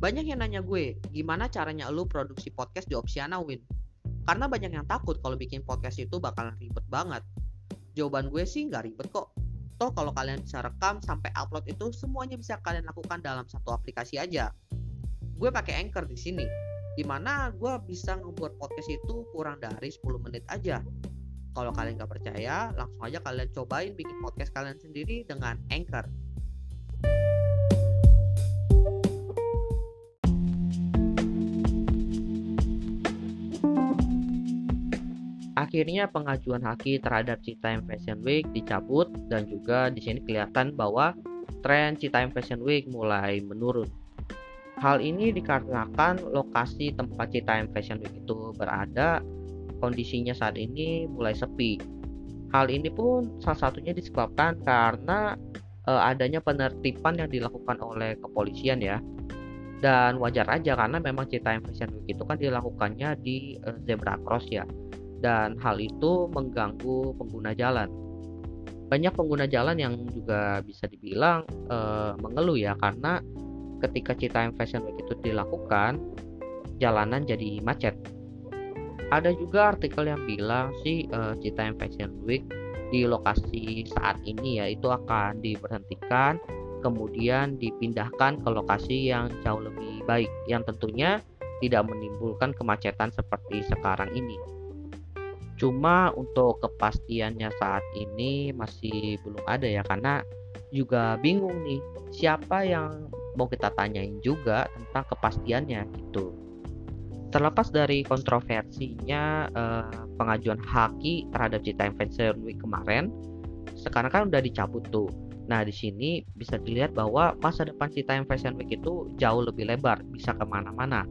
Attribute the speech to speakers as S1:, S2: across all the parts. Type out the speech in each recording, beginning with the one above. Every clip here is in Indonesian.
S1: Banyak yang nanya gue, gimana caranya lu produksi podcast di Opsiana Win? Karena banyak yang takut kalau bikin podcast itu bakalan ribet banget. Jawaban gue sih nggak ribet kok. Toh kalau kalian bisa rekam sampai upload itu semuanya bisa kalian lakukan dalam satu aplikasi aja. Gue pakai Anchor di sini, di mana gue bisa ngebuat podcast itu kurang dari 10 menit aja. Kalau kalian nggak percaya, langsung aja kalian cobain bikin podcast kalian sendiri dengan Anchor. Akhirnya pengajuan Haki terhadap Citaim Fashion Week dicabut dan juga di sini kelihatan bahwa tren Citaim Fashion Week mulai menurun. Hal ini dikarenakan lokasi tempat Citaim Fashion Week itu berada kondisinya saat ini mulai sepi. Hal ini pun salah satunya disebabkan karena e, adanya penertiban yang dilakukan oleh kepolisian ya. Dan wajar aja karena memang Citaim Fashion Week itu kan dilakukannya di e, zebra cross ya dan hal itu mengganggu pengguna jalan. Banyak pengguna jalan yang juga bisa dibilang e, mengeluh ya karena ketika Citaim Fashion Week itu dilakukan, jalanan jadi macet. Ada juga artikel yang bilang sih e, Citaim Fashion Week di lokasi saat ini ya itu akan diberhentikan kemudian dipindahkan ke lokasi yang jauh lebih baik yang tentunya tidak menimbulkan kemacetan seperti sekarang ini. Cuma untuk kepastiannya saat ini masih belum ada ya karena juga bingung nih siapa yang mau kita tanyain juga tentang kepastiannya gitu. Terlepas dari kontroversinya eh, pengajuan haki terhadap Cita Fashion Week kemarin, sekarang kan udah dicabut tuh. Nah di sini bisa dilihat bahwa masa depan Cita Fashion Week itu jauh lebih lebar, bisa ke mana-mana.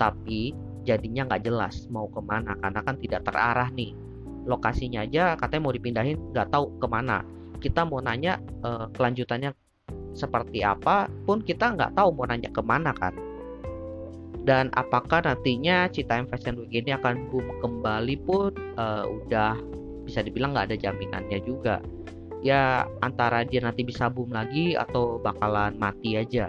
S1: Tapi jadinya nggak jelas mau ke mana karena kan tidak terarah nih. Lokasinya aja katanya mau dipindahin nggak tahu ke mana. Kita mau nanya uh, kelanjutannya seperti apa pun kita nggak tahu mau nanya ke mana kan. Dan apakah nantinya Citaim Fashion Week ini akan boom kembali pun uh, udah bisa dibilang nggak ada jaminannya juga. Ya antara dia nanti bisa boom lagi atau bakalan mati aja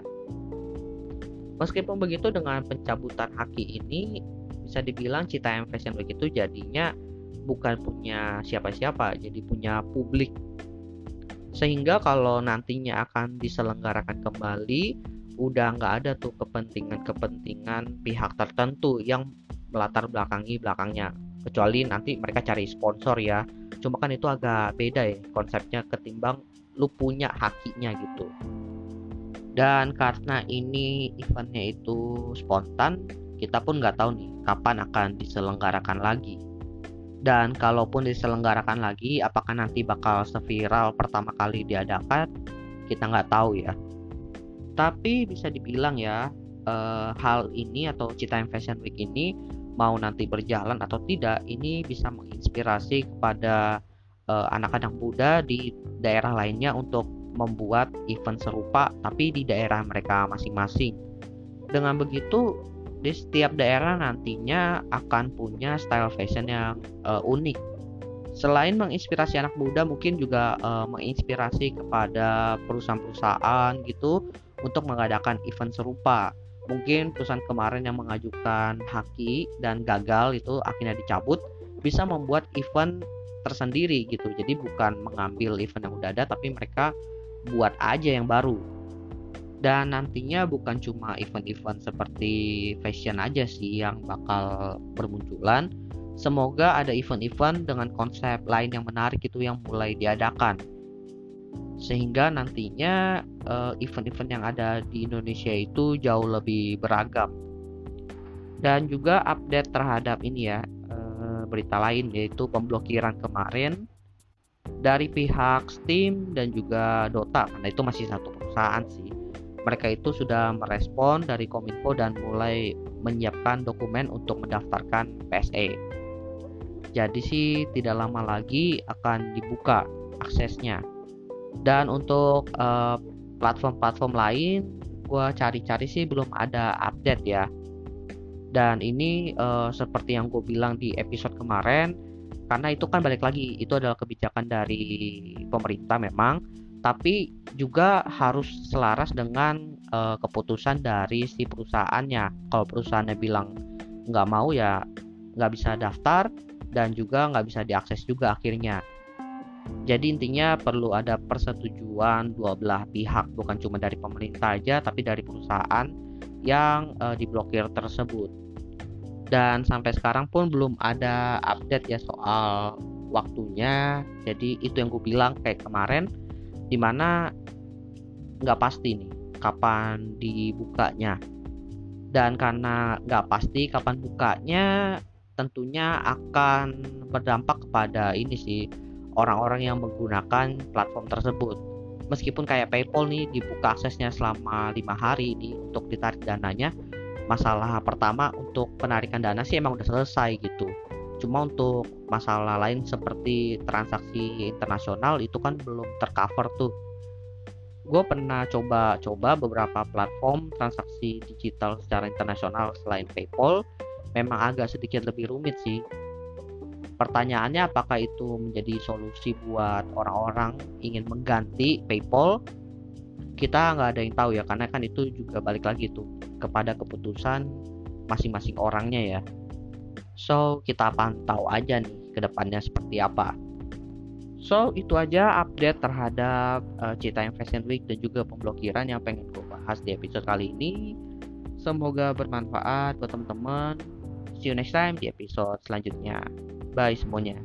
S1: Meskipun begitu dengan pencabutan haki ini bisa dibilang Citaem Fashion Week itu jadinya bukan punya siapa-siapa, jadi punya publik. Sehingga kalau nantinya akan diselenggarakan kembali, udah nggak ada tuh kepentingan-kepentingan pihak tertentu yang melatar belakangi belakangnya. Kecuali nanti mereka cari sponsor ya. Cuma kan itu agak beda ya konsepnya ketimbang lu punya hakinya gitu dan karena ini eventnya itu spontan kita pun nggak tahu nih kapan akan diselenggarakan lagi. Dan kalaupun diselenggarakan lagi apakah nanti bakal seviral pertama kali diadakan? Kita nggak tahu ya. Tapi bisa dibilang ya eh, hal ini atau Citaim Fashion Week ini mau nanti berjalan atau tidak ini bisa menginspirasi kepada eh, anak-anak muda di daerah lainnya untuk membuat event serupa tapi di daerah mereka masing-masing. Dengan begitu, di setiap daerah nantinya akan punya style fashion yang uh, unik. Selain menginspirasi anak muda, mungkin juga uh, menginspirasi kepada perusahaan-perusahaan gitu untuk mengadakan event serupa. Mungkin perusahaan kemarin yang mengajukan haki dan gagal itu akhirnya dicabut bisa membuat event tersendiri gitu. Jadi bukan mengambil event yang udah ada tapi mereka buat aja yang baru. Dan nantinya bukan cuma event-event seperti fashion aja sih yang bakal bermunculan. Semoga ada event-event dengan konsep lain yang menarik itu yang mulai diadakan. Sehingga nantinya eh, event-event yang ada di Indonesia itu jauh lebih beragam. Dan juga update terhadap ini ya uh, berita lain yaitu pemblokiran kemarin dari pihak Steam dan juga Dota. Karena itu masih satu perusahaan sih. Mereka itu sudah merespon dari Kominfo dan mulai menyiapkan dokumen untuk mendaftarkan PSE jadi sih tidak lama lagi akan dibuka aksesnya. Dan untuk eh, platform-platform lain gue cari-cari sih belum ada update ya. Dan ini uh, seperti yang gue bilang di episode kemarin karena itu kan balik lagi itu adalah kebijakan dari pemerintah memang. Tapi juga harus selaras dengan uh, keputusan dari si perusahaannya. Kalau perusahaannya bilang nggak mau ya nggak bisa daftar dan juga nggak bisa diakses juga akhirnya. Jadi intinya perlu ada persetujuan dua belah pihak bukan cuma dari pemerintah aja tapi dari perusahaan yang uh, diblokir tersebut dan sampai sekarang pun belum ada update ya soal waktunya. Jadi itu yang gue bilang kayak kemarin di mana nggak pasti nih kapan dibukanya. Dan karena nggak pasti kapan bukanya tentunya akan berdampak kepada ini sih orang-orang yang menggunakan platform tersebut. Meskipun kayak PayPal nih dibuka aksesnya selama lima hari ini untuk ditarik dananya masalah pertama untuk penarikan dana sih emang udah selesai gitu. Cuma untuk masalah lain seperti transaksi internasional itu kan belum tercover tuh. Gue pernah coba-coba beberapa platform transaksi digital secara internasional selain PayPal memang agak sedikit lebih rumit sih. Pertanyaannya apakah itu menjadi solusi buat orang-orang ingin mengganti PayPal kita nggak ada yang tahu ya karena kan itu juga balik lagi tuh kepada keputusan masing-masing orangnya ya So, kita pantau aja nih ke depannya seperti apa. So, itu aja update terhadap uh, Cita Fashion Week dan juga pemblokiran yang pengen gue bahas di episode kali ini. Semoga bermanfaat buat teman-teman. See you next time di episode selanjutnya. Bye semuanya.